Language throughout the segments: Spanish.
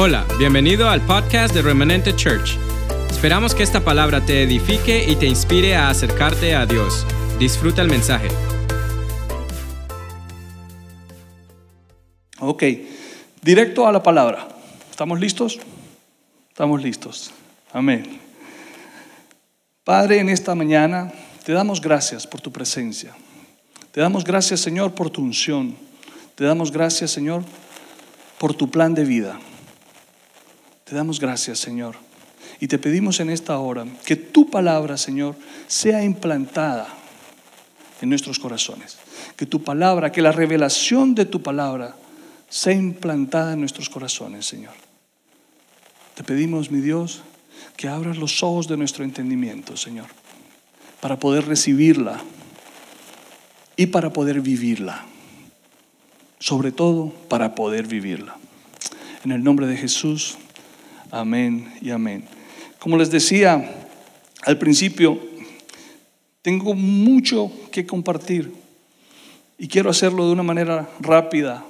Hola, bienvenido al podcast de Remanente Church. Esperamos que esta palabra te edifique y te inspire a acercarte a Dios. Disfruta el mensaje. Ok, directo a la palabra. ¿Estamos listos? Estamos listos. Amén. Padre, en esta mañana te damos gracias por tu presencia. Te damos gracias, Señor, por tu unción. Te damos gracias, Señor, por tu plan de vida. Te damos gracias, Señor. Y te pedimos en esta hora que tu palabra, Señor, sea implantada en nuestros corazones. Que tu palabra, que la revelación de tu palabra sea implantada en nuestros corazones, Señor. Te pedimos, mi Dios, que abras los ojos de nuestro entendimiento, Señor, para poder recibirla y para poder vivirla. Sobre todo, para poder vivirla. En el nombre de Jesús, amén y amén. Como les decía al principio, tengo mucho que compartir y quiero hacerlo de una manera rápida.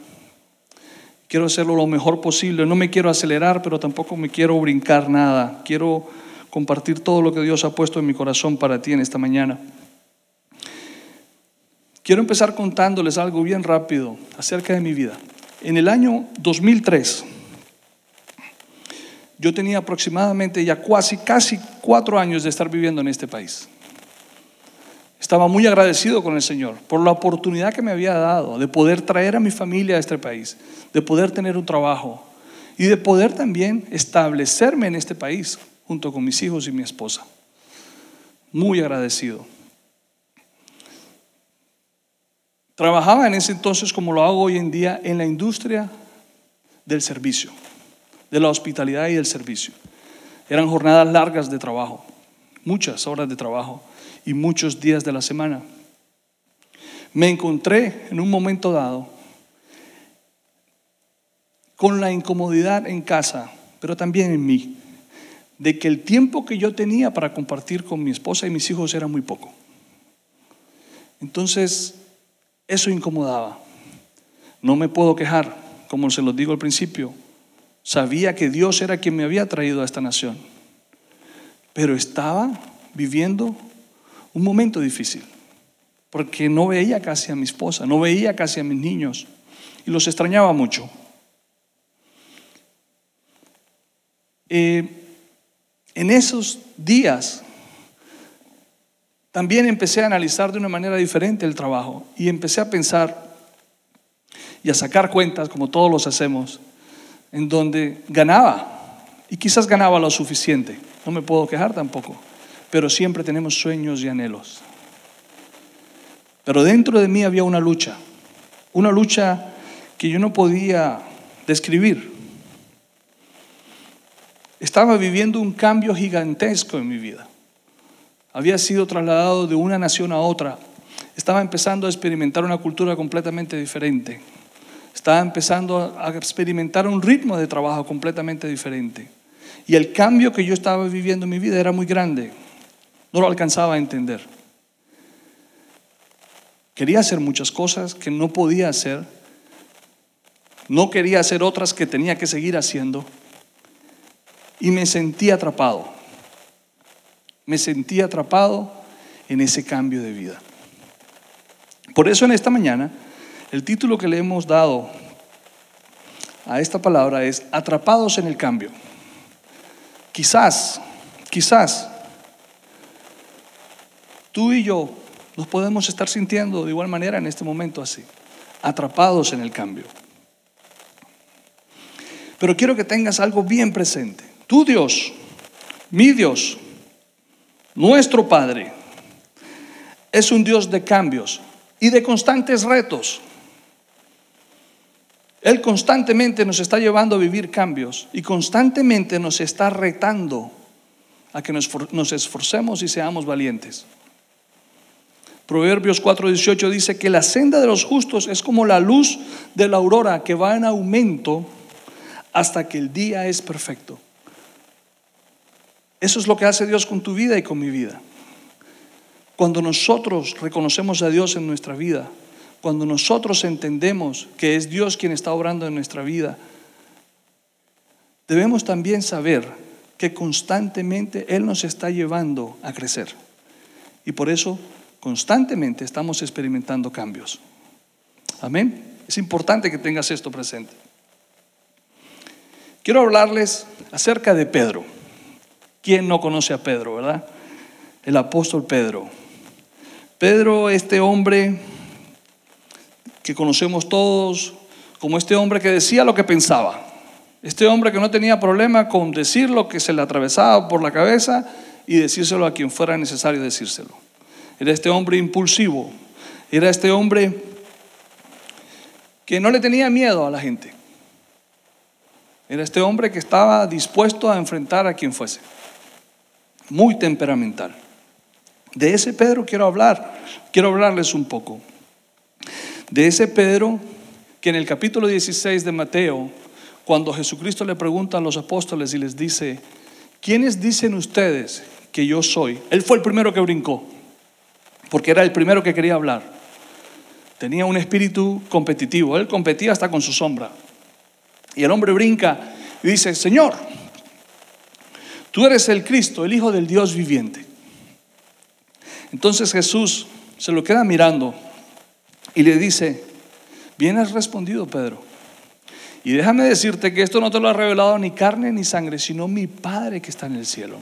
Quiero hacerlo lo mejor posible. No me quiero acelerar, pero tampoco me quiero brincar nada. Quiero compartir todo lo que Dios ha puesto en mi corazón para ti en esta mañana. Quiero empezar contándoles algo bien rápido acerca de mi vida. En el año 2003, yo tenía aproximadamente ya casi, casi cuatro años de estar viviendo en este país. Estaba muy agradecido con el Señor por la oportunidad que me había dado de poder traer a mi familia a este país, de poder tener un trabajo y de poder también establecerme en este país junto con mis hijos y mi esposa. Muy agradecido. Trabajaba en ese entonces, como lo hago hoy en día, en la industria del servicio, de la hospitalidad y del servicio. Eran jornadas largas de trabajo, muchas horas de trabajo y muchos días de la semana. Me encontré en un momento dado con la incomodidad en casa, pero también en mí, de que el tiempo que yo tenía para compartir con mi esposa y mis hijos era muy poco. Entonces, eso incomodaba. No me puedo quejar, como se los digo al principio. Sabía que Dios era quien me había traído a esta nación, pero estaba viviendo un momento difícil, porque no veía casi a mi esposa, no veía casi a mis niños y los extrañaba mucho. Eh, en esos días también empecé a analizar de una manera diferente el trabajo y empecé a pensar y a sacar cuentas, como todos los hacemos, en donde ganaba y quizás ganaba lo suficiente. No me puedo quejar tampoco, pero siempre tenemos sueños y anhelos. Pero dentro de mí había una lucha, una lucha que yo no podía describir. Estaba viviendo un cambio gigantesco en mi vida. Había sido trasladado de una nación a otra. Estaba empezando a experimentar una cultura completamente diferente. Estaba empezando a experimentar un ritmo de trabajo completamente diferente. Y el cambio que yo estaba viviendo en mi vida era muy grande. No lo alcanzaba a entender. Quería hacer muchas cosas que no podía hacer. No quería hacer otras que tenía que seguir haciendo. Y me sentí atrapado. Me sentí atrapado en ese cambio de vida. Por eso en esta mañana, el título que le hemos dado a esta palabra es Atrapados en el cambio. Quizás, quizás, tú y yo nos podemos estar sintiendo de igual manera en este momento así, atrapados en el cambio. Pero quiero que tengas algo bien presente. Tu Dios, mi Dios, nuestro Padre, es un Dios de cambios y de constantes retos. Él constantemente nos está llevando a vivir cambios y constantemente nos está retando a que nos, esforcemos y seamos valientes. Proverbios 4:18 dice que la senda de los justos es como la luz de la aurora que va en aumento hasta que el día es perfecto. Eso es lo que hace Dios con tu vida y con mi vida. Cuando nosotros reconocemos a Dios en nuestra vida, cuando nosotros entendemos que es Dios quien está obrando en nuestra vida, debemos también saber que constantemente Él nos está llevando a crecer. Y por eso constantemente estamos experimentando cambios. Amén. Es importante que tengas esto presente. Quiero hablarles acerca de Pedro. ¿Quién no conoce a Pedro, verdad? El apóstol Pedro. Pedro, este hombre que conocemos todos como este hombre que decía lo que pensaba. Este hombre que no tenía problema con decir lo que se le atravesaba por la cabeza y decírselo a quien fuera necesario decírselo. Era este hombre impulsivo. Era este hombre que no le tenía miedo a la gente. Era este hombre que estaba dispuesto a enfrentar a quien fuese. Muy temperamental. De ese Pedro quiero hablar. Quiero hablarles un poco. De ese Pedro que en el capítulo 16 de Mateo, cuando Jesucristo le pregunta a los apóstoles y les dice, ¿quiénes dicen ustedes que yo soy? Él fue el primero que brincó, porque era el primero que quería hablar. Tenía un espíritu competitivo, él competía hasta con su sombra. Y el hombre brinca y dice, Señor, tú eres el Cristo, el Hijo del Dios viviente. Entonces Jesús se lo queda mirando y le dice, bien has respondido, Pedro. Y déjame decirte que esto no te lo ha revelado ni carne ni sangre, sino mi Padre que está en el cielo.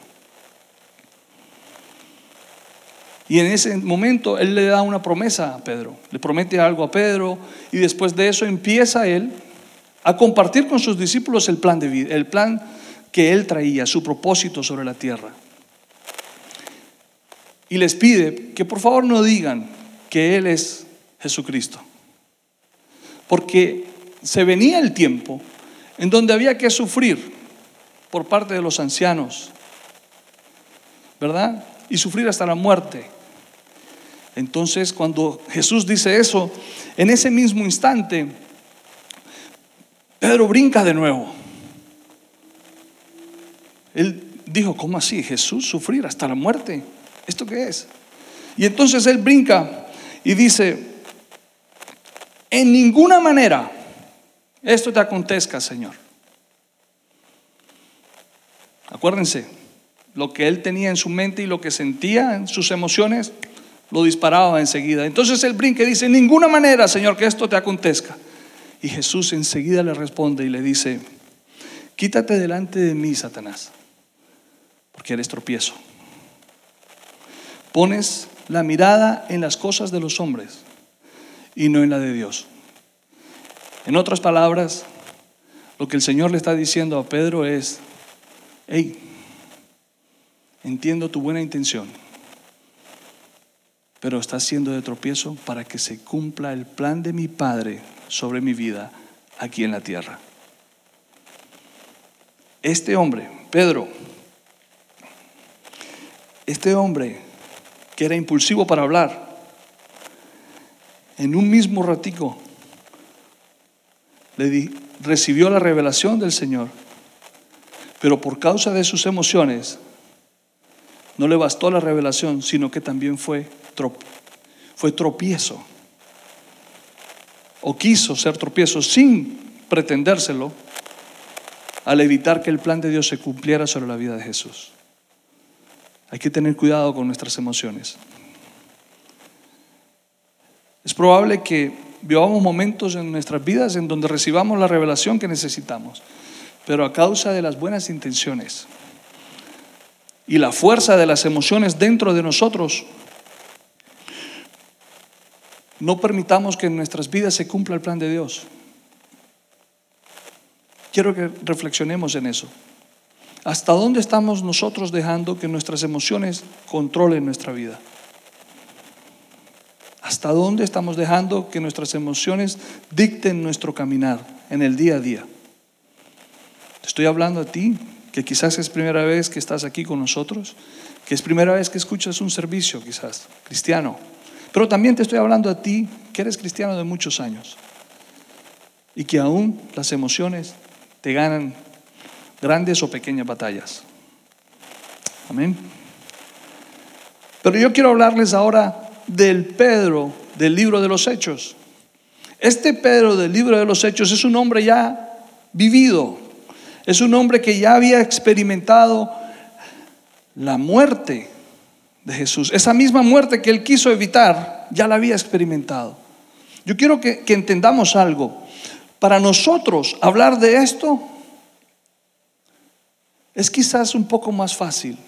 Y en ese momento Él le da una promesa a Pedro, le promete algo a Pedro y después de eso empieza Él a compartir con sus discípulos el plan de vida, el plan que Él traía, su propósito sobre la tierra. Y les pide que por favor no digan que Él es Jesucristo. Porque se venía el tiempo en donde había que sufrir por parte de los ancianos, ¿verdad? Y sufrir hasta la muerte. Entonces, cuando Jesús dice eso, en ese mismo instante, Pedro brinca de nuevo. Él dijo, ¿cómo así? Jesús sufrir hasta la muerte. ¿Esto qué es? Y entonces él brinca y dice, en ninguna manera esto te acontezca, Señor. Acuérdense, lo que él tenía en su mente y lo que sentía en sus emociones, lo disparaba enseguida. Entonces él brinca y dice, en ninguna manera, Señor, que esto te acontezca. Y Jesús enseguida le responde y le dice, quítate delante de mí, Satanás, porque eres tropiezo. Pones la mirada en las cosas de los hombres y no en la de Dios. En otras palabras, lo que el Señor le está diciendo a Pedro es, hey, entiendo tu buena intención, pero está siendo de tropiezo para que se cumpla el plan de mi Padre sobre mi vida aquí en la tierra. Este hombre, Pedro, este hombre que era impulsivo para hablar, en un mismo ratico recibió la revelación del Señor, pero por causa de sus emociones no le bastó la revelación, sino que también fue, fue tropiezo. O quiso ser tropiezo sin pretendérselo al evitar que el plan de Dios se cumpliera sobre la vida de Jesús. Hay que tener cuidado con nuestras emociones. Es probable que vivamos momentos en nuestras vidas en donde recibamos la revelación que necesitamos, pero a causa de las buenas intenciones y la fuerza de las emociones dentro de nosotros, no permitamos que en nuestras vidas se cumpla el plan de Dios. Quiero que reflexionemos en eso. ¿Hasta dónde estamos nosotros dejando que nuestras emociones controlen nuestra vida? ¿Hasta dónde estamos dejando que nuestras emociones dicten nuestro caminar en el día a día? Te estoy hablando a ti, que quizás es primera vez que estás aquí con nosotros, que es primera vez que escuchas un servicio quizás cristiano, pero también te estoy hablando a ti, que eres cristiano de muchos años y que aún las emociones te ganan grandes o pequeñas batallas. Amén. Pero yo quiero hablarles ahora del Pedro del libro de los Hechos. Este Pedro del libro de los Hechos es un hombre ya vivido. Es un hombre que ya había experimentado la muerte de Jesús. Esa misma muerte que él quiso evitar, ya la había experimentado. Yo quiero que, que entendamos algo. Para nosotros hablar de esto es quizás un poco más fácil,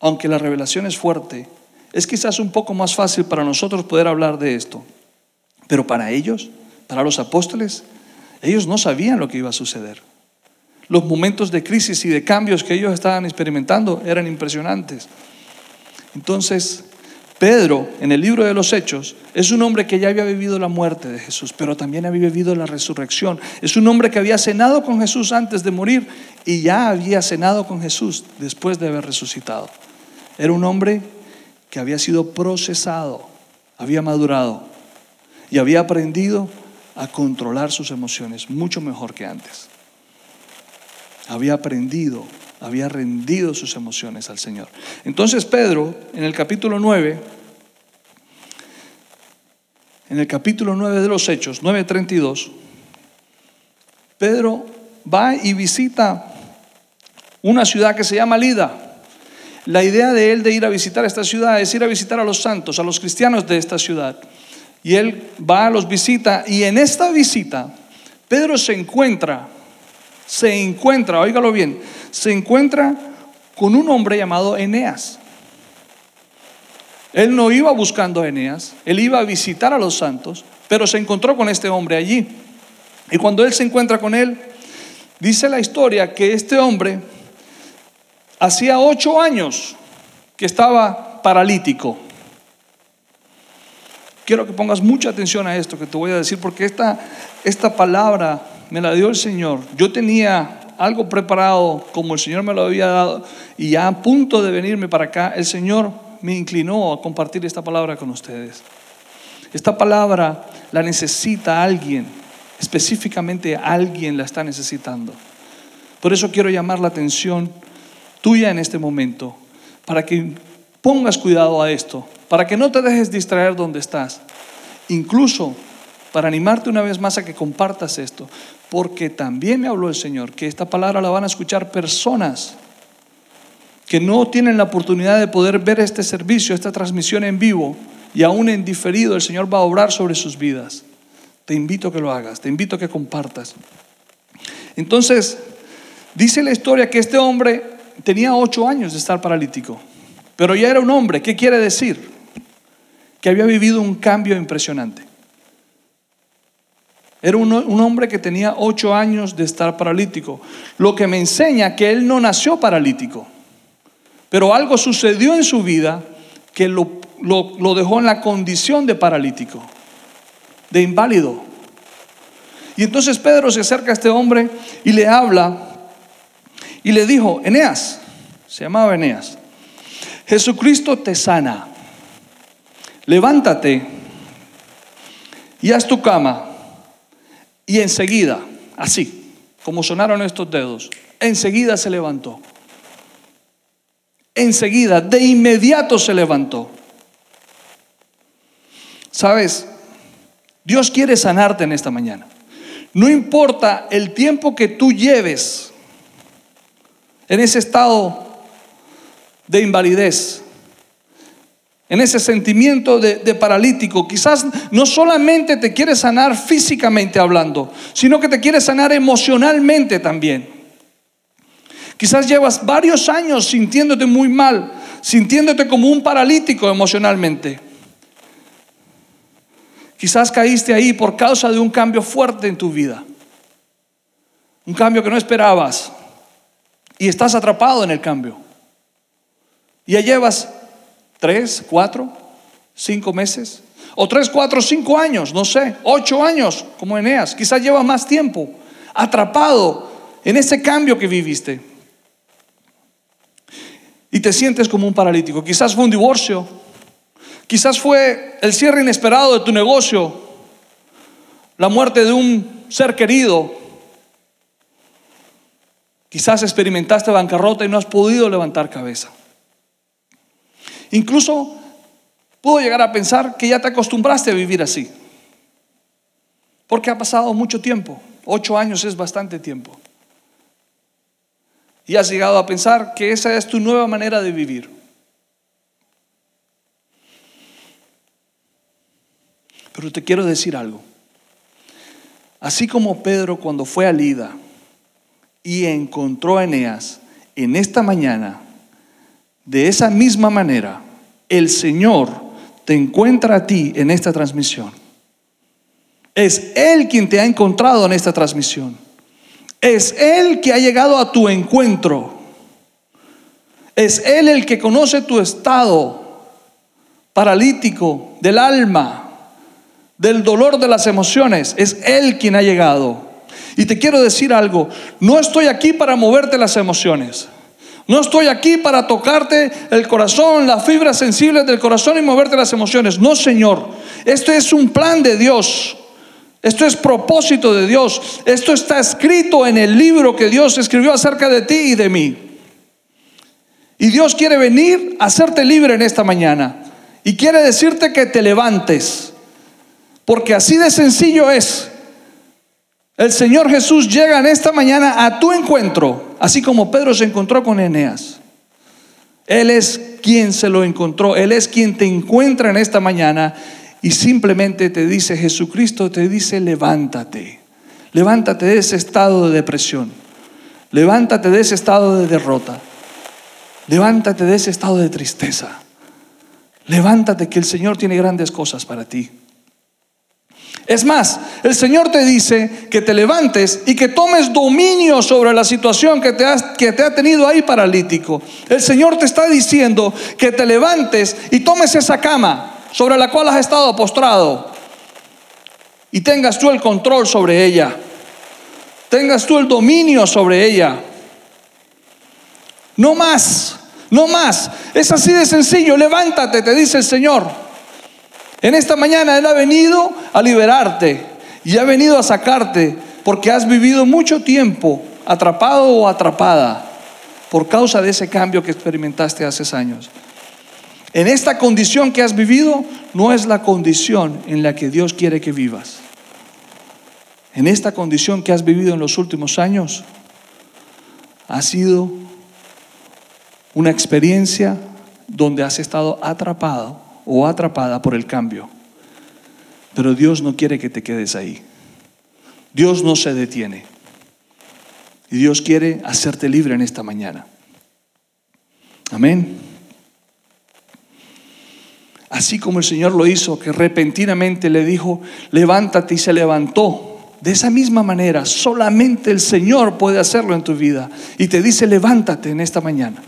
aunque la revelación es fuerte, es quizás un poco más fácil para nosotros poder hablar de esto. Pero para ellos, para los apóstoles, ellos no sabían lo que iba a suceder. Los momentos de crisis y de cambios que ellos estaban experimentando eran impresionantes. Entonces, Pedro, en el libro de los Hechos, es un hombre que ya había vivido la muerte de Jesús, pero también había vivido la resurrección. Es un hombre que había cenado con Jesús antes de morir y ya había cenado con Jesús después de haber resucitado. Era un hombre que había sido procesado, había madurado y había aprendido a controlar sus emociones mucho mejor que antes. Había aprendido, había rendido sus emociones al Señor. Entonces Pedro, en el capítulo 9, en el capítulo 9 de los Hechos, 9:32, Pedro va y visita una ciudad que se llama Lida. La idea de él de ir a visitar esta ciudad es ir a visitar a los santos, a los cristianos de esta ciudad. Y él va, los visita y en esta visita Pedro se encuentra, se encuentra, óigalo bien, se encuentra con un hombre llamado Eneas. Él no iba buscando a Eneas, él iba a visitar a los santos, pero se encontró con este hombre allí. Y cuando él se encuentra con él, dice la historia que este hombre hacía ocho años que estaba paralítico. Quiero que pongas mucha atención a esto que te voy a decir, porque esta, esta palabra me la dio el Señor. Yo tenía algo preparado como el Señor me lo había dado y ya a punto de venirme para acá, el Señor me inclinó a compartir esta palabra con ustedes. Esta palabra la necesita alguien, específicamente alguien la está necesitando. Por eso quiero llamar la atención tuya en este momento, para que pongas cuidado a esto, para que no te dejes distraer donde estás. Incluso para animarte una vez más a que compartas esto, porque también me habló el Señor que esta palabra la van a escuchar personas que no tienen la oportunidad de poder ver este servicio, esta transmisión en vivo y aún en diferido, el Señor va a obrar sobre sus vidas. Te invito a que lo hagas, te invito a que compartas. Entonces, dice la historia que este hombre tenía ocho años de estar paralítico, pero ya era un hombre. ¿Qué quiere decir? que había vivido un cambio impresionante. Era un, hombre que tenía ocho años de estar paralítico, lo que me enseña que él no nació paralítico, pero algo sucedió en su vida que lo, dejó en la condición de paralítico, de inválido. Y entonces Pedro se acerca a este hombre y le habla y le dijo, Eneas, se llamaba Eneas, Jesucristo te sana levántate y haz tu cama. Y enseguida, así, como sonaron estos dedos, enseguida se levantó. Enseguida, de inmediato se levantó. Sabes, Dios quiere sanarte en esta mañana. No importa el tiempo que tú lleves en ese estado de invalidez, en ese sentimiento de, paralítico. Quizás no solamente te quiere sanar físicamente hablando, sino que te quiere sanar emocionalmente también. Quizás llevas varios años sintiéndote muy mal, sintiéndote como un paralítico emocionalmente. Quizás caíste ahí por causa de un cambio fuerte en tu vida. Un cambio que no esperabas. Y estás atrapado en el cambio. Ya llevas tres, cuatro, cinco meses, o tres, cuatro, cinco años, no sé, ocho años, como Eneas, quizás lleva más tiempo atrapado en ese cambio que viviste. Y te sientes como un paralítico. Quizás fue un divorcio, quizás fue el cierre inesperado de tu negocio, la muerte de un ser querido. Quizás experimentaste bancarrota y no has podido levantar cabeza. Incluso puedo llegar a pensar que ya te acostumbraste a vivir así. Porque ha pasado mucho tiempo. Ocho años es bastante tiempo. y has llegado a pensar que esa es tu nueva manera de vivir. Pero te quiero decir algo. Así como Pedro cuando fue a Lida y encontró a Eneas, en esta mañana, de esa misma manera, el Señor te encuentra a ti en esta transmisión. Es Él quien te ha encontrado en esta transmisión. Es Él que ha llegado a tu encuentro. Es Él el que conoce tu estado paralítico del alma del dolor de las emociones. Es Él quien ha llegado. Y te quiero decir algo, no estoy aquí para moverte las emociones. No estoy aquí para tocarte el corazón, las fibras sensibles del corazón y moverte las emociones. No, Señor. Esto es un plan de Dios. Esto es propósito de Dios. Esto está escrito en el libro que Dios escribió acerca de ti y de mí. Y Dios quiere venir a hacerte libre en esta mañana. Y quiere decirte que te levantes. Porque así de sencillo es. El Señor Jesús llega en esta mañana a tu encuentro, así como Pedro se encontró con Eneas. Él es quien se lo encontró, Él es quien te encuentra en esta mañana y simplemente te dice, Jesucristo te dice, levántate, levántate de ese estado de depresión, levántate de ese estado de derrota, levántate de ese estado de tristeza, levántate que el Señor tiene grandes cosas para ti. Es más, el Señor te dice que te levantes y que tomes dominio sobre la situación que te, que te ha tenido ahí paralítico. El Señor te está diciendo que te levantes y tomes esa cama sobre la cual has estado postrado y tengas tú el control sobre ella. Tengas tú el dominio sobre ella. No más, no más. Es así de sencillo. Levántate, te dice el Señor. En esta mañana Él ha venido a liberarte y ha venido a sacarte porque has vivido mucho tiempo atrapado o atrapada por causa de ese cambio que experimentaste hace años. En esta condición que has vivido no es la condición en la que Dios quiere que vivas. En esta condición que has vivido en los últimos años ha sido una experiencia donde has estado atrapado o atrapada por el cambio. Pero Dios no quiere que te quedes ahí. Dios no se detiene. Y Dios quiere hacerte libre en esta mañana. Amén. Así como el Señor lo hizo, que repentinamente le dijo, levántate y se levantó. De esa misma manera, solamente el Señor puede hacerlo en tu vida. Y te dice, levántate en esta mañana.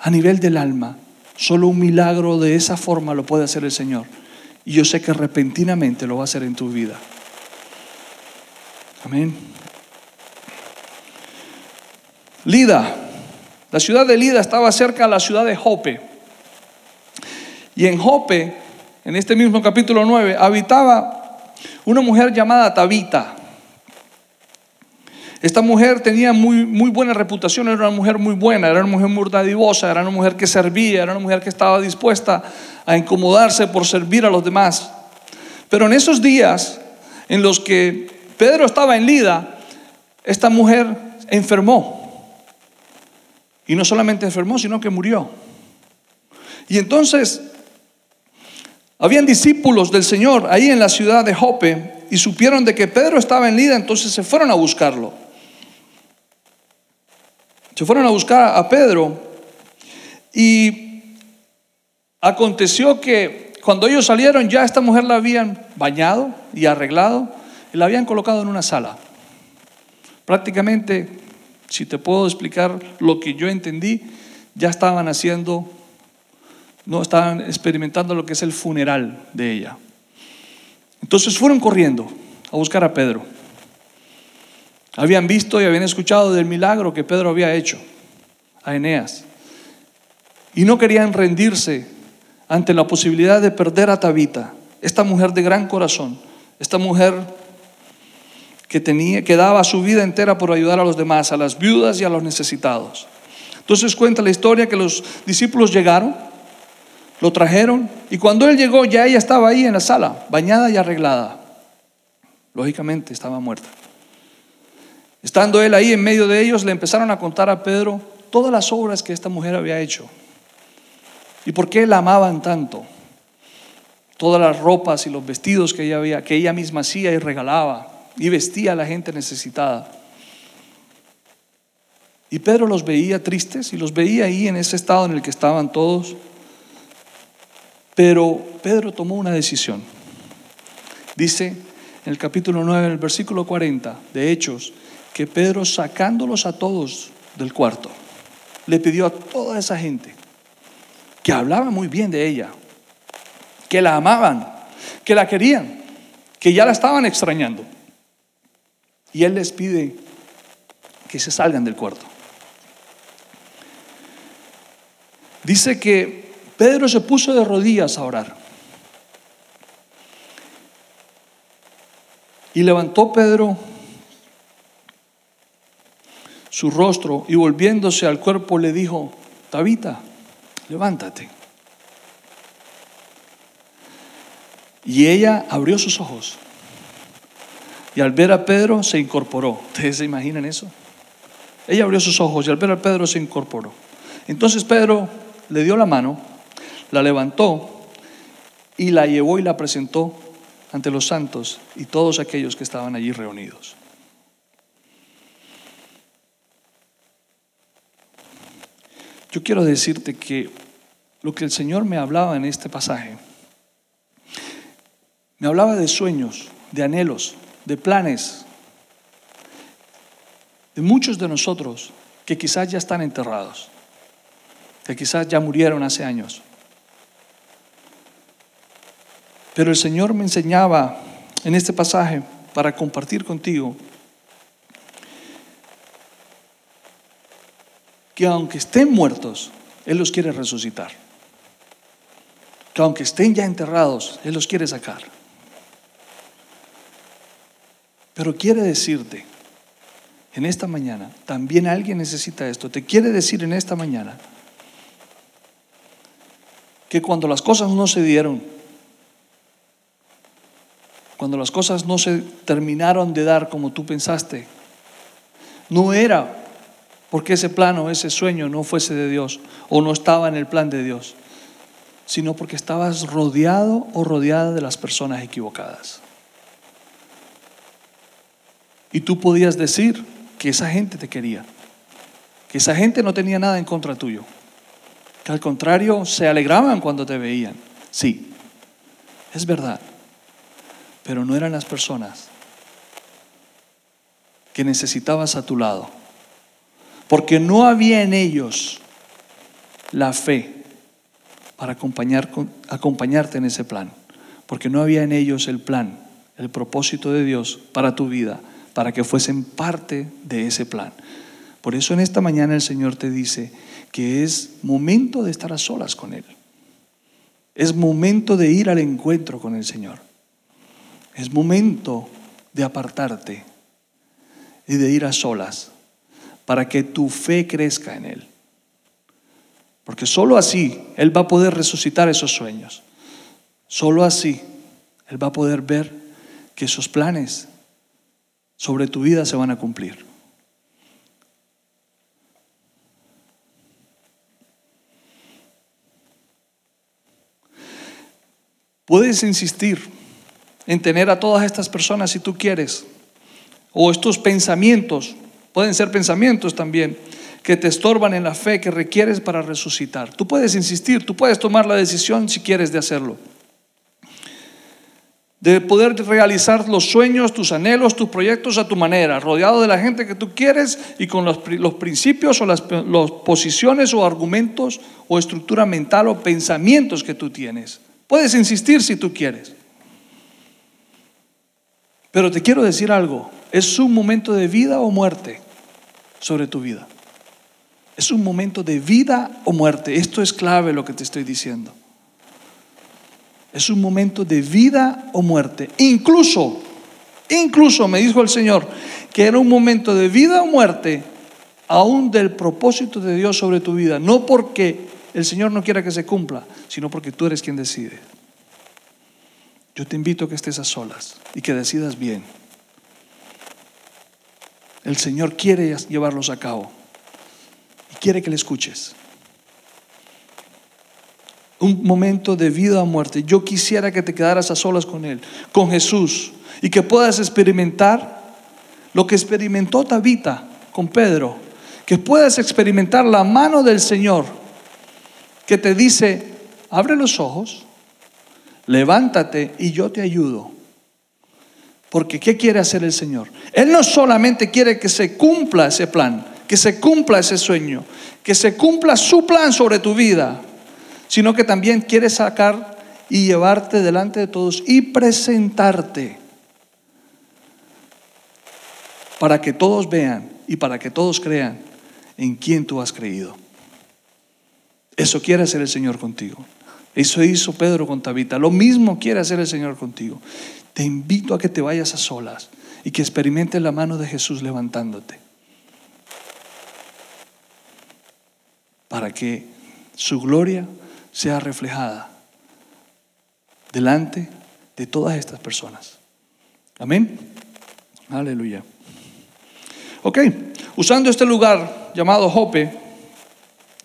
A nivel del alma, Solo un milagro de esa forma lo puede hacer el Señor. Y yo sé que repentinamente lo va a hacer en tu vida. Amén. Lida. La ciudad de Lida estaba cerca de la ciudad de Jope. Y en Jope, en este mismo capítulo 9, habitaba una mujer llamada Tabita. Esta mujer tenía muy, muy buena reputación, era una mujer muy buena, era una mujer muy dadivosa, era una mujer que servía, era una mujer que estaba dispuesta a incomodarse por servir a los demás. Pero en esos días en los que Pedro estaba en Lida, esta mujer enfermó. Y no solamente enfermó, sino que murió. Y entonces, habían discípulos del Señor ahí en la ciudad de Jope y supieron de que Pedro estaba en Lida, entonces se fueron a buscarlo. Se fueron a buscar a Pedro y aconteció que cuando ellos salieron ya esta mujer la habían bañado y arreglado y la habían colocado en una sala. Prácticamente, si te puedo explicar lo que yo entendí, ya estaban haciendo, no estaban experimentando lo que es el funeral de ella. Entonces fueron corriendo a buscar a Pedro. Habían visto y habían escuchado del milagro que Pedro había hecho a Eneas. Y no querían rendirse ante la posibilidad de perder a Tabita, esta mujer de gran corazón, esta mujer que tenía que daba su vida entera por ayudar a los demás, a las viudas y a los necesitados. Entonces cuenta la historia que los discípulos llegaron, lo trajeron y cuando él llegó ya ella estaba ahí en la sala, bañada y arreglada. Lógicamente estaba muerta. Estando él ahí en medio de ellos, le empezaron a contar a Pedro todas las obras que esta mujer había hecho y por qué la amaban tanto. Todas las ropas y los vestidos que ella, había, que ella misma hacía y regalaba y vestía a la gente necesitada. Y Pedro los veía tristes y los veía ahí en ese estado en el que estaban todos. Pero Pedro tomó una decisión. Dice en el capítulo 9, en el versículo 40 de Hechos, que Pedro sacándolos a todos del cuarto, le pidió a toda esa gente que hablaba muy bien de ella, que la amaban, que la querían, que ya la estaban extrañando. Y él les pide que se salgan del cuarto. Dice que Pedro se puso de rodillas a orar. Y levantó Pedro su rostro y volviéndose al cuerpo le dijo, Tabita, levántate. Y ella abrió sus ojos. Y al ver a Pedro se incorporó. ¿Ustedes se imaginan eso? Ella abrió sus ojos y al ver a Pedro se incorporó. Entonces Pedro le dio la mano, la levantó y la llevó y la presentó ante los santos y todos aquellos que estaban allí reunidos. Yo quiero decirte que lo que el Señor me hablaba en este pasaje, me hablaba de sueños, de anhelos, de planes, de muchos de nosotros que quizás ya están enterrados que quizás ya murieron hace años. Pero el Señor me enseñaba en este pasaje para compartir contigo que aunque estén muertos, Él los quiere resucitar. Que aunque estén ya enterrados, Él los quiere sacar. Pero quiere decirte, en esta mañana, también alguien necesita esto, te quiere decir en esta mañana, que cuando las cosas no se dieron, cuando las cosas no se terminaron de dar como tú pensaste, no era porque ese plano, ese sueño no fuese de Dios o no estaba en el plan de Dios, sino porque estabas rodeado o rodeada de las personas equivocadas. Y tú podías decir que esa gente te quería, que esa gente no tenía nada en contra tuyo al contrario se alegraban cuando te veían. Sí, es verdad, pero no eran las personas que necesitabas a tu lado, porque no había en ellos la fe para acompañar, acompañarte en ese plan, porque no había en ellos el plan, el propósito de Dios para tu vida, para que fuesen parte de ese plan. Por eso en esta mañana el Señor te dice, que es momento de estar a solas con Él. Es momento de ir al encuentro con el Señor. Es momento de apartarte y de ir a solas para que tu fe crezca en Él. Porque sólo así Él va a poder resucitar esos sueños. Sólo así Él va a poder ver que esos planes sobre tu vida se van a cumplir. Puedes insistir en tener a todas estas personas si tú quieres, o estos pensamientos, pueden ser pensamientos también, que te estorban en la fe que requieres para resucitar. Tú puedes insistir, tú puedes tomar la decisión si quieres de hacerlo. De poder realizar los sueños, tus anhelos, tus proyectos a tu manera, rodeado de la gente que tú quieres y con los, principios o las posiciones o argumentos o estructura mental o pensamientos que tú tienes. Puedes insistir si tú quieres. Pero te quiero decir algo, es un momento de vida o muerte sobre tu vida. Es un momento de vida o muerte. Esto es clave lo que te estoy diciendo. Es un momento de vida o muerte. Incluso, incluso me dijo el Señor que era un momento de vida o muerte aún del propósito de Dios sobre tu vida. No porque el Señor no quiera que se cumpla, sino porque tú eres quien decide. Yo te invito a que estés a solas y que decidas bien. El Señor quiere llevarlos a cabo y quiere que le escuches. Un momento de vida o muerte. Yo quisiera que te quedaras a solas con Él, con Jesús, y que puedas experimentar lo que experimentó Tabita con Pedro, que puedas experimentar la mano del Señor que te dice, abre los ojos, levántate y yo te ayudo. Porque ¿qué quiere hacer el Señor? Él no solamente quiere que se cumpla ese plan, que se cumpla ese sueño, que se cumpla su plan sobre tu vida, sino que también quiere sacar y llevarte delante de todos y presentarte para que todos vean y para que todos crean en quién tú has creído. Eso quiere hacer el Señor contigo. Eso hizo Pedro con Tabita. Lo mismo quiere hacer el Señor contigo. Te invito a que te vayas a solas y que experimentes la mano de Jesús levantándote. Para que su gloria sea reflejada delante de todas estas personas. Amén. Aleluya. Ok, usando este lugar llamado Jope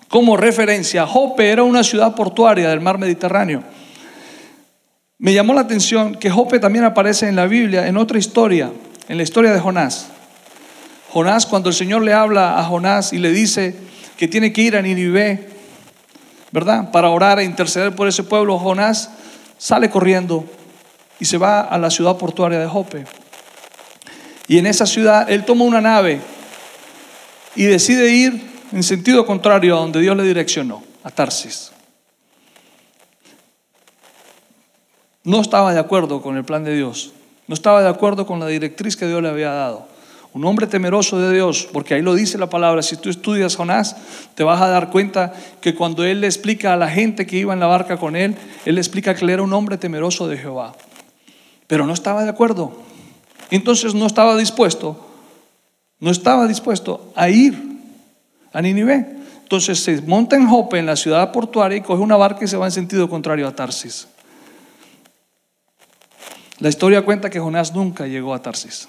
como referencia, Jope era una ciudad portuaria del mar Mediterráneo. Me llamó la atención que Jope también aparece en la Biblia en otra historia, en la historia de Jonás. Jonás, cuando el Señor le habla a Jonás y le dice que tiene que ir a Ninive, ¿verdad? Para orar e interceder por ese pueblo, Jonás sale corriendo y se va a la ciudad portuaria de Jope. Y en esa ciudad él toma una nave y decide ir en sentido contrario a donde Dios le direccionó, a Tarsis. No estaba de acuerdo con el plan de Dios, no estaba de acuerdo con la directriz que Dios le había dado. Un hombre temeroso de Dios, porque ahí lo dice la palabra, si tú estudias Jonás, te vas a dar cuenta que cuando él le explica a la gente que iba en la barca con él, él le explica que él era un hombre temeroso de Jehová. Pero no estaba de acuerdo. Entonces no estaba dispuesto, no estaba dispuesto a ir a Nínive. Entonces se monta en Jope, en la ciudad portuaria, y coge una barca y se va en sentido contrario a Tarsis. La historia cuenta que Jonás nunca llegó a Tarsis.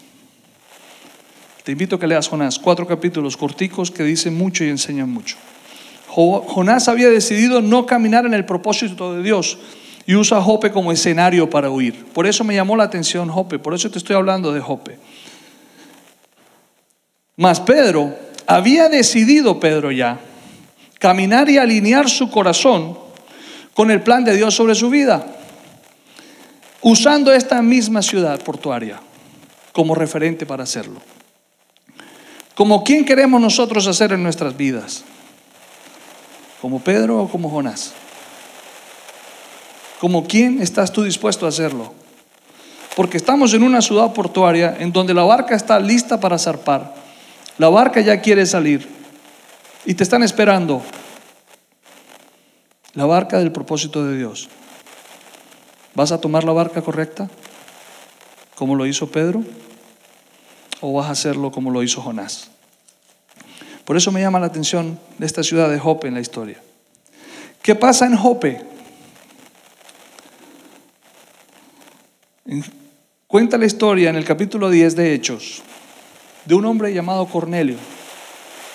Te invito a que leas Jonás, cuatro capítulos corticos que dicen mucho y enseñan mucho. Jonás había decidido no caminar en el propósito de Dios y usa Jope como escenario para huir. Por eso me llamó la atención Jope, por eso te estoy hablando de Jope. Mas Pedro había decidido, Pedro ya, caminar y alinear su corazón con el plan de Dios sobre su vida, usando esta misma ciudad portuaria como referente para hacerlo. Como quién queremos nosotros hacer en nuestras vidas, como Pedro o como Jonás. ¿Como quién estás tú dispuesto a hacerlo? Porque estamos en una ciudad portuaria en donde la barca está lista para zarpar. La barca ya quiere salir y te están esperando. La barca del propósito de Dios. ¿Vas a tomar la barca correcta? Como lo hizo Pedro? ¿O vas a hacerlo como lo hizo Jonás? Por eso me llama la atención de esta ciudad de Jope en la historia. ¿Qué pasa en Jope? Cuenta la historia en el capítulo 10 de Hechos de un hombre llamado Cornelio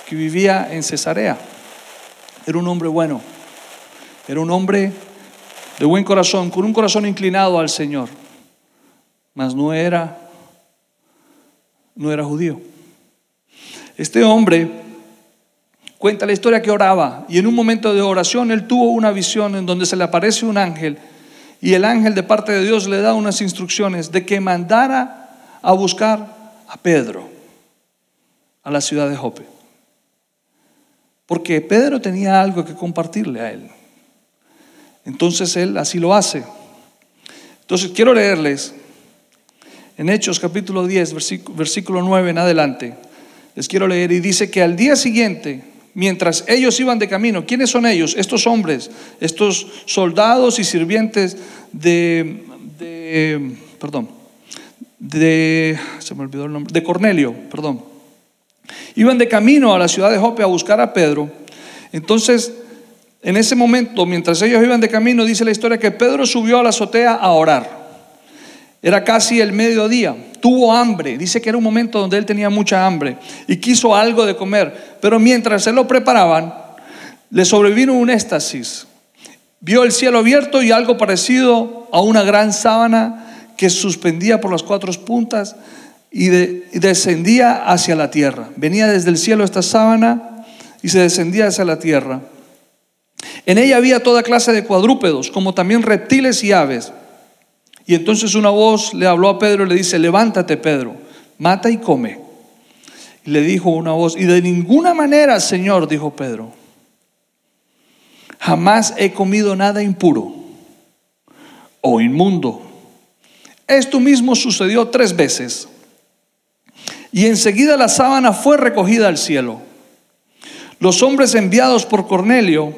que vivía en Cesarea. Era un hombre bueno, era un hombre de buen corazón, con un corazón inclinado al Señor, mas no era no era judío. Este hombre cuenta la historia que oraba y en un momento de oración él tuvo una visión en donde se le aparece un ángel y el ángel de parte de Dios le da unas instrucciones de que mandara a buscar a Pedro a la ciudad de Jope. Porque Pedro tenía algo que compartirle a él. Entonces él así lo hace. Entonces quiero leerles en Hechos capítulo 10, versículo 9 en adelante. Les quiero leer y dice que al día siguiente mientras ellos iban de camino. ¿Quiénes son ellos? Estos hombres, estos soldados y sirvientes de, perdón, de, se me olvidó el nombre, de Cornelio, perdón. Iban de camino a la ciudad de Jope a buscar a Pedro. Entonces, en ese momento, mientras ellos iban de camino, dice la historia que Pedro subió a la azotea a orar. Era casi el mediodía. Tuvo hambre. Dice que era un momento donde él tenía mucha hambre y quiso algo de comer. Pero mientras se lo preparaban, le sobrevino un éxtasis. Vio el cielo abierto y algo parecido a una gran sábana que suspendía por las cuatro puntas y, descendía hacia la tierra. Venía desde el cielo esta sábana y se descendía hacia la tierra. En ella había toda clase de cuadrúpedos, como también reptiles y aves. Y entonces una voz le habló a Pedro y le dice, levántate Pedro, mata y come. Y le dijo una voz, y de ninguna manera, Señor, dijo Pedro, jamás he comido nada impuro o inmundo. Esto mismo sucedió tres veces. Y enseguida la sábana fue recogida al cielo. Los hombres enviados por Cornelio,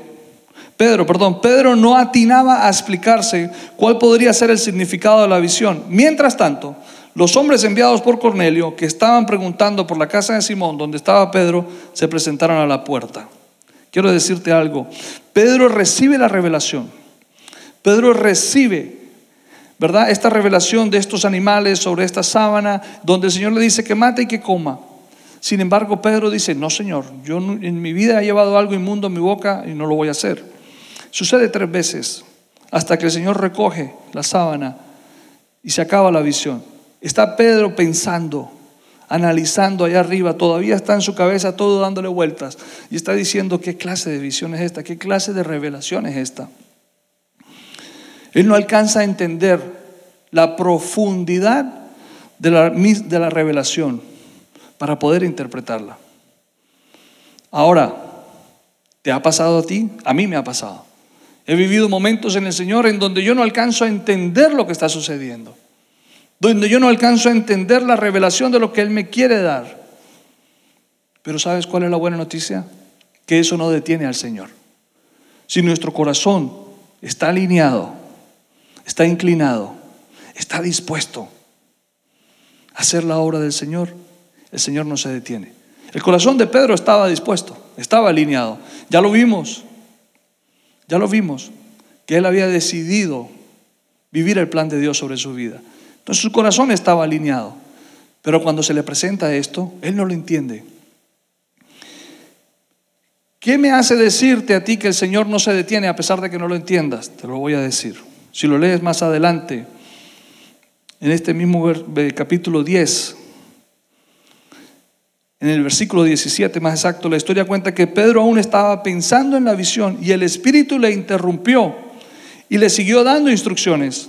Pedro, perdón, Pedro no atinaba a explicarse cuál podría ser el significado de la visión. Mientras tanto, los hombres enviados por Cornelio, que estaban preguntando por la casa de Simón, donde estaba Pedro, se presentaron a la puerta. Quiero decirte algo. Pedro recibe la revelación. Pedro recibe, ¿verdad? Esta revelación de estos animales sobre esta sábana, donde el Señor le dice que mate y que coma. Sin embargo, Pedro dice, no Señor, yo en mi vida he llevado algo inmundo en mi boca y no lo voy a hacer. Sucede tres veces hasta que el Señor recoge la sábana y se acaba la visión. Está Pedro pensando, analizando allá arriba, todavía está en su cabeza todo dándole vueltas y está diciendo qué clase de visión es esta, qué clase de revelación es esta. Él no alcanza a entender la profundidad de la, de la revelación para poder interpretarla. Ahora, ¿te ha pasado a ti? A mí me ha pasado. He vivido momentos en el Señor en donde yo no alcanzo a entender lo que está sucediendo donde yo no alcanzo a entender la revelación de lo que Él me quiere dar. Pero ¿sabes cuál es la buena noticia? Que eso no detiene al Señor. Si nuestro corazón está alineado, está inclinado, está dispuesto a hacer la obra del Señor, el Señor no se detiene. El corazón de Pedro estaba dispuesto, estaba alineado. Ya lo vimos, ya lo vimos, que él había decidido vivir el plan de Dios sobre su vida. Entonces su corazón estaba alineado. Pero cuando se le presenta esto, él no lo entiende. ¿Qué me hace decirte a ti que el Señor no se detiene a pesar de que no lo entiendas? Te lo voy a decir. Si lo lees más adelante, en este mismo capítulo 10, en el versículo 17 más exacto, la historia cuenta que Pedro aún estaba pensando en la visión y el Espíritu le interrumpió y le siguió dando instrucciones.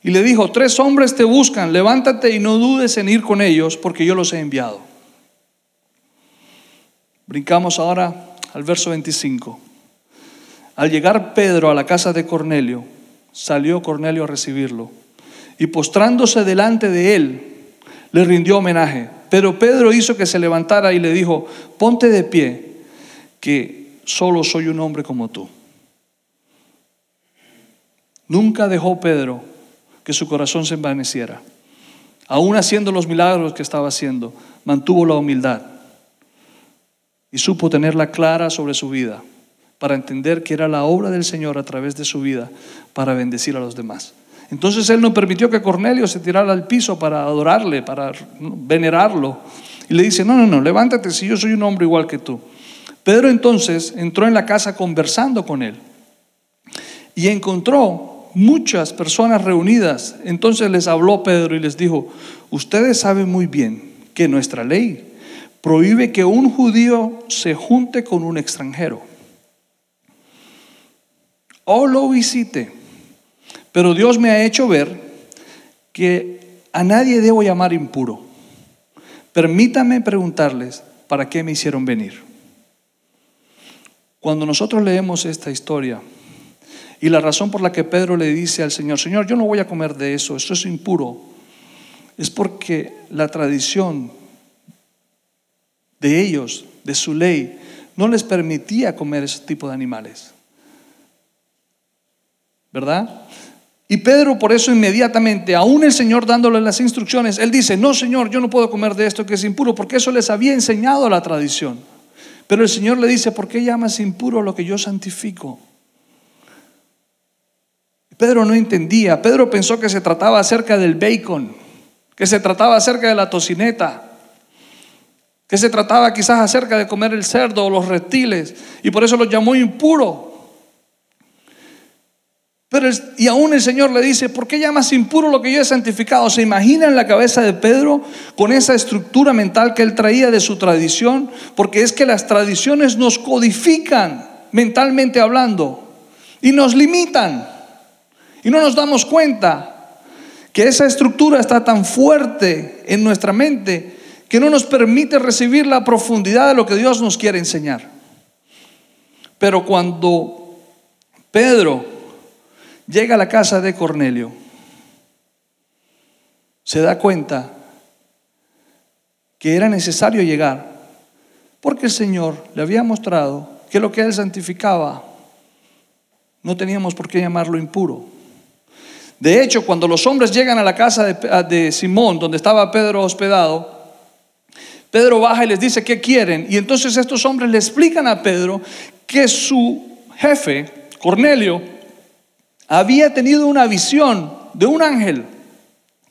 Y le dijo, tres hombres te buscan, levántate y no dudes en ir con ellos, porque yo los he enviado. Brincamos ahora al verso 25. Al llegar Pedro a la casa de Cornelio, salió Cornelio a recibirlo, y postrándose delante de él, le rindió homenaje. Pero Pedro hizo que se levantara y le dijo, ponte de pie, que solo soy un hombre como tú. Nunca dejó Pedro que su corazón se envaneciera. Aún haciendo los milagros que estaba haciendo, mantuvo la humildad y supo tenerla clara sobre su vida para entender que era la obra del Señor a través de su vida para bendecir a los demás. Entonces él no permitió que Cornelio se tirara al piso para adorarle, para venerarlo. Y le dice, no, no, no, levántate si yo soy un hombre igual que tú. Pedro entonces entró en la casa conversando con él y encontró muchas personas reunidas. Entonces les habló Pedro y les dijo, ustedes saben muy bien que nuestra ley prohíbe que un judío se junte con un extranjero o lo visite. Pero Dios me ha hecho ver que a nadie debo llamar impuro. Permítame preguntarles, ¿para qué me hicieron venir? Cuando nosotros leemos esta historia, y la razón por la que Pedro le dice al Señor, Señor, yo no voy a comer de eso, eso es impuro, es porque la tradición de ellos, de su ley, no les permitía comer ese tipo de animales. ¿Verdad? Y Pedro por eso inmediatamente, aún el Señor dándole las instrucciones, él dice, no Señor, yo no puedo comer de esto que es impuro, porque eso les había enseñado la tradición. Pero el Señor le dice, ¿por qué llamas impuro lo que yo santifico? Pedro no entendía. Pedro pensó que se trataba acerca del bacon, que se trataba acerca de la tocineta, que se trataba quizás acerca de comer el cerdo o los reptiles, y por eso lo llamó impuro. Pero, y aún el Señor le dice, ¿por qué llamas impuro lo que yo he santificado? ¿Se imagina en la cabeza de Pedro con esa estructura mental que él traía de su tradición? Porque es que las tradiciones nos codifican mentalmente hablando y nos limitan. Y no nos damos cuenta que esa estructura está tan fuerte en nuestra mente que no nos permite recibir la profundidad de lo que Dios nos quiere enseñar. Pero cuando Pedro llega a la casa de Cornelio, se da cuenta que era necesario llegar, porque el Señor le había mostrado que lo que él santificaba no teníamos por qué llamarlo impuro. De hecho, cuando los hombres llegan a la casa de, Simón, donde estaba Pedro hospedado, Pedro baja y les dice qué quieren. Y entonces estos hombres le explican a Pedro que su jefe, Cornelio, había tenido una visión de un ángel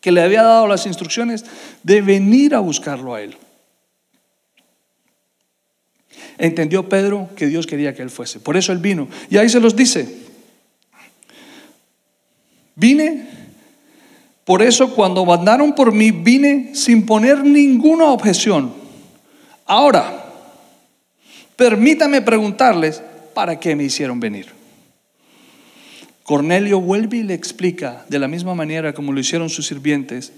que le había dado las instrucciones de venir a buscarlo a él. Entendió Pedro que Dios quería que él fuese. Por eso él vino. Y ahí se los dice. Vine, por eso cuando mandaron por mí, vine sin poner ninguna objeción. Ahora, permítame preguntarles, ¿para qué me hicieron venir? Cornelio vuelve y le explica de la misma manera como lo hicieron sus sirvientes,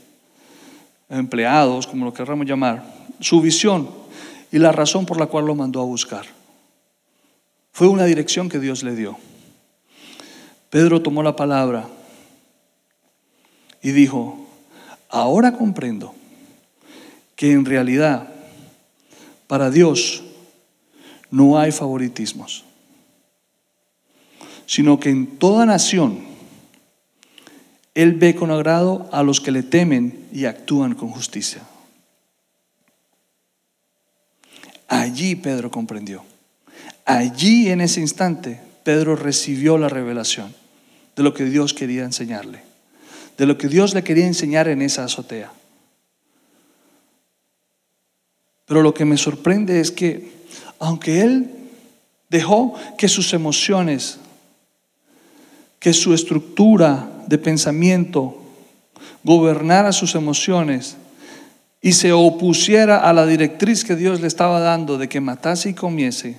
empleados, como lo querramos llamar, su visión y la razón por la cual lo mandó a buscar. Fue una dirección que Dios le dio. Pedro tomó la palabra y dijo, ahora comprendo que en realidad para Dios no hay favoritismos sino que en toda nación Él ve con agrado a los que le temen y actúan con justicia. Allí Pedro comprendió. Allí en ese instante Pedro recibió la revelación de lo que Dios quería enseñarle, de lo que Dios le quería enseñar en esa azotea. Pero lo que me sorprende es que aunque él dejó que sus emociones que su estructura de pensamiento gobernara sus emociones y se opusiera a la directriz que Dios le estaba dando de que matase y comiese,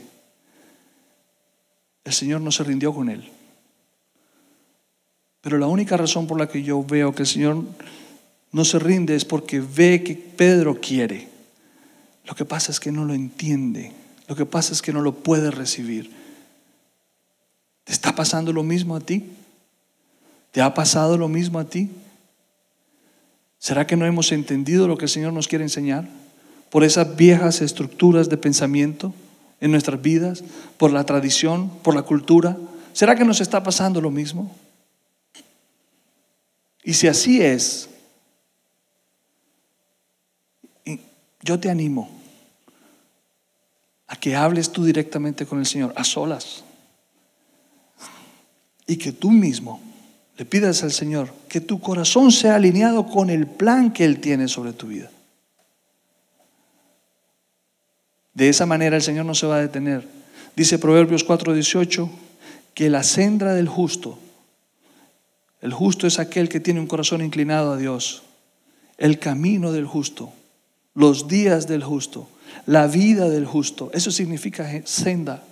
el Señor no se rindió con él. Pero la única razón por la que yo veo que el Señor no se rinde es porque ve que Pedro quiere. Lo que pasa es que no lo entiende. Lo que pasa es que no lo puede recibir. ¿Te está pasando lo mismo a ti? ¿Te ha pasado lo mismo a ti? ¿Será que no hemos entendido lo que el Señor nos quiere enseñar? Por esas viejas estructuras de pensamiento en nuestras vidas, por la tradición, por la cultura. ¿Será que nos está pasando lo mismo? Y si así es, yo te animo a que hables tú directamente con el Señor, a solas y que tú mismo le pidas al Señor que tu corazón sea alineado con el plan que Él tiene sobre tu vida. De esa manera el Señor no se va a detener. Dice Proverbios 4:18 que la senda del justo, el justo es aquel que tiene un corazón inclinado a Dios, el camino del justo, los días del justo, la vida del justo, eso significa senda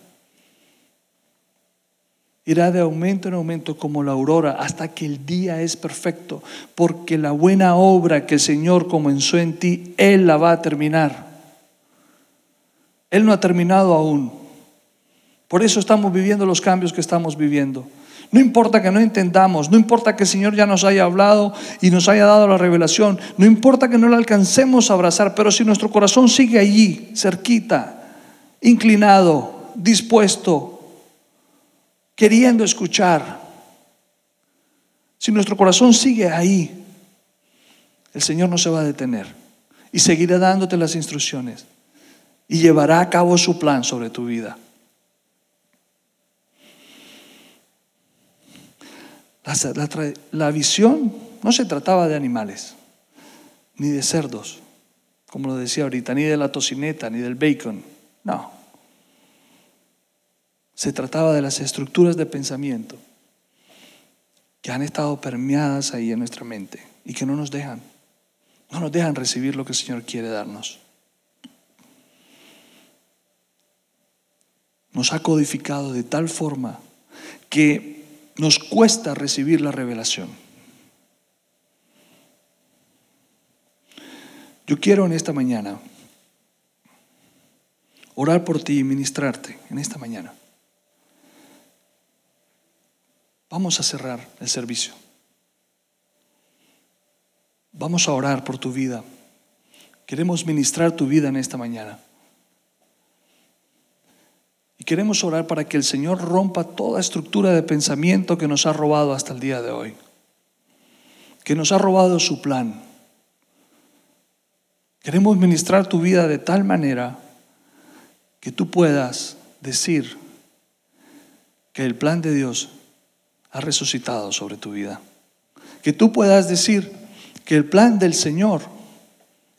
irá de aumento en aumento como la aurora hasta que el día es perfecto, porque la buena obra que el Señor comenzó en ti, Él la va a terminar. Él no ha terminado aún. Por eso estamos viviendo los cambios que estamos viviendo. No importa que no entendamos, no importa que el Señor ya nos haya hablado y nos haya dado la revelación, no importa que no la alcancemos a abrazar, pero si nuestro corazón sigue allí, cerquita, inclinado, dispuesto, queriendo escuchar, si nuestro corazón sigue ahí, el Señor no se va a detener y seguirá dándote las instrucciones y llevará a cabo su plan sobre tu vida. La, visión no se trataba de animales, ni de cerdos, como lo decía ahorita, ni de la tocineta, ni del bacon. No. Se trataba de las estructuras de pensamiento que han estado permeadas ahí en nuestra mente y que no nos dejan, no nos dejan recibir lo que el Señor quiere darnos. Nos ha codificado de tal forma que nos cuesta recibir la revelación. Yo quiero en esta mañana orar por ti y ministrarte en esta mañana. Vamos a cerrar el servicio. Vamos a orar por tu vida. Queremos ministrar tu vida en esta mañana. Y queremos orar para que el Señor rompa toda estructura de pensamiento que nos ha robado hasta el día de hoy. Que nos ha robado su plan. Queremos ministrar tu vida de tal manera que tú puedas decir que el plan de Dios ha resucitado sobre tu vida. Que tú puedas decir que el plan del Señor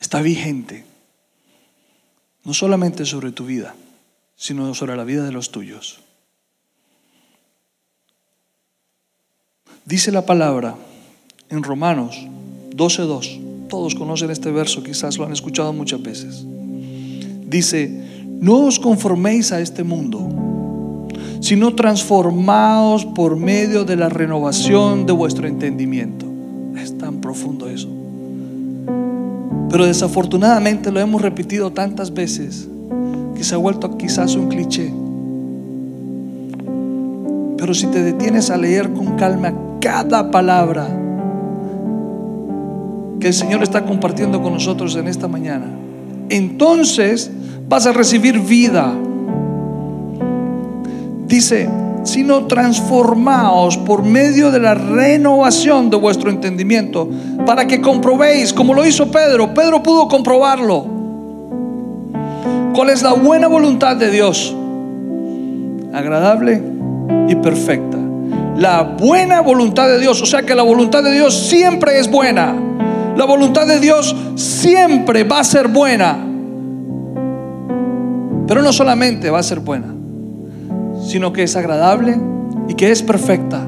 está vigente, no solamente sobre tu vida, sino sobre la vida de los tuyos. Dice la palabra en Romanos 12.2, todos conocen este verso, quizás lo han escuchado muchas veces. Dice, no os conforméis a este mundo, sino transformaos por medio de la renovación de vuestro entendimiento. Es tan profundo eso. Pero desafortunadamente lo hemos repetido tantas veces que se ha vuelto quizás un cliché. Pero si te detienes a leer con calma cada palabra que el Señor está compartiendo con nosotros en esta mañana, entonces vas a recibir vida. Dice, sino transformaos por medio de la renovación de vuestro entendimiento, para que comprobéis, como lo hizo Pedro, Pedro pudo comprobarlo, cuál es la buena voluntad de Dios, agradable y perfecta. La buena voluntad de Dios, o sea que la voluntad de Dios siempre es buena. La voluntad de Dios siempre va a ser buena. Pero no solamente va a ser buena, sino que es agradable y que es perfecta.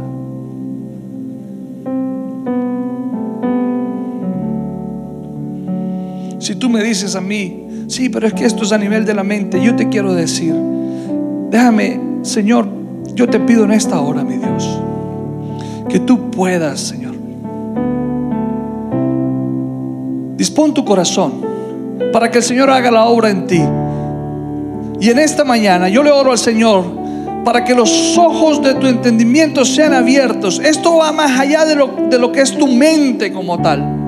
Si tú me dices a mí, sí, pero es que esto es a nivel de la mente, yo te quiero decir, déjame, Señor, yo te pido en esta hora, mi Dios, que tú puedas, Señor, dispón tu corazón para que el Señor haga la obra en ti. Y en esta mañana yo le oro al Señor para que los ojos de tu entendimiento sean abiertos. Esto va más allá de lo, de lo que es tu mente como tal.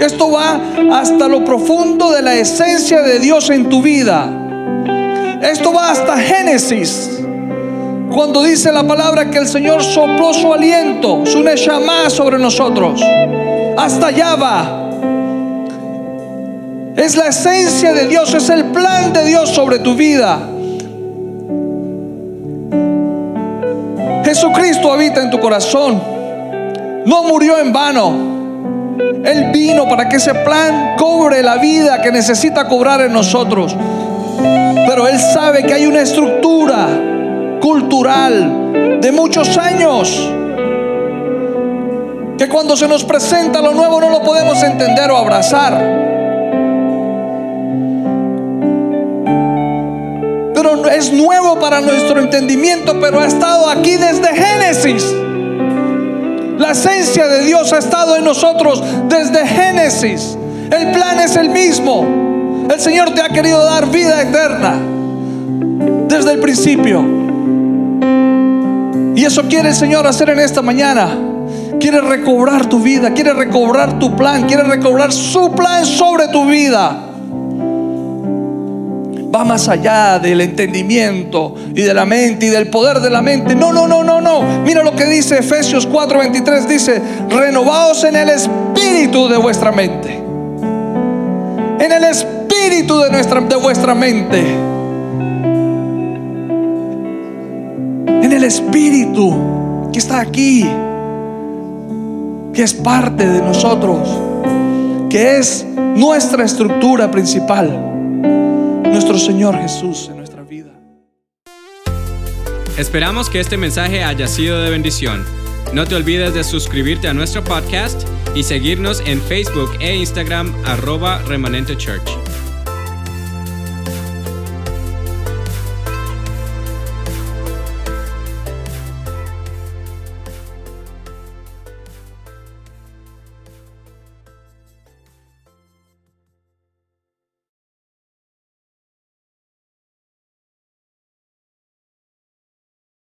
Esto va hasta lo profundo de la esencia de Dios en tu vida. Esto va hasta Génesis. Cuando dice la palabra que el Señor sopló su aliento, su neshama sobre nosotros. Hasta allá va. Es la esencia de Dios, es el plan de Dios sobre tu vida. Jesucristo habita en tu corazón. No murió en vano. Él vino para que ese plan cobre la vida que necesita cobrar en nosotros. Pero Él sabe que hay una estructura cultural de muchos años que cuando se nos presenta lo nuevo no lo podemos entender o abrazar. Es nuevo para nuestro entendimiento, pero ha estado aquí desde Génesis. La esencia de Dios ha estado en nosotros desde Génesis. El plan es el mismo. El Señor te ha querido dar vida eterna desde el principio. Y eso quiere el Señor hacer en esta mañana. Quiere recobrar tu vida, quiere recobrar tu plan, quiere recobrar su plan sobre tu vida. Va más allá del entendimiento y de la mente y del poder de la mente. No, no, no, no, no. Mira lo que dice Efesios 4:23. Dice, renovaos en el espíritu de vuestra mente. En el espíritu de, nuestra, de vuestra mente. En el espíritu que está aquí. que es parte de nosotros, que es nuestra estructura principal, Señor Jesús en nuestra vida. Esperamos que este mensaje haya sido de bendición. No te olvides de suscribirte a nuestro podcast y seguirnos en Facebook e Instagram arroba remanente.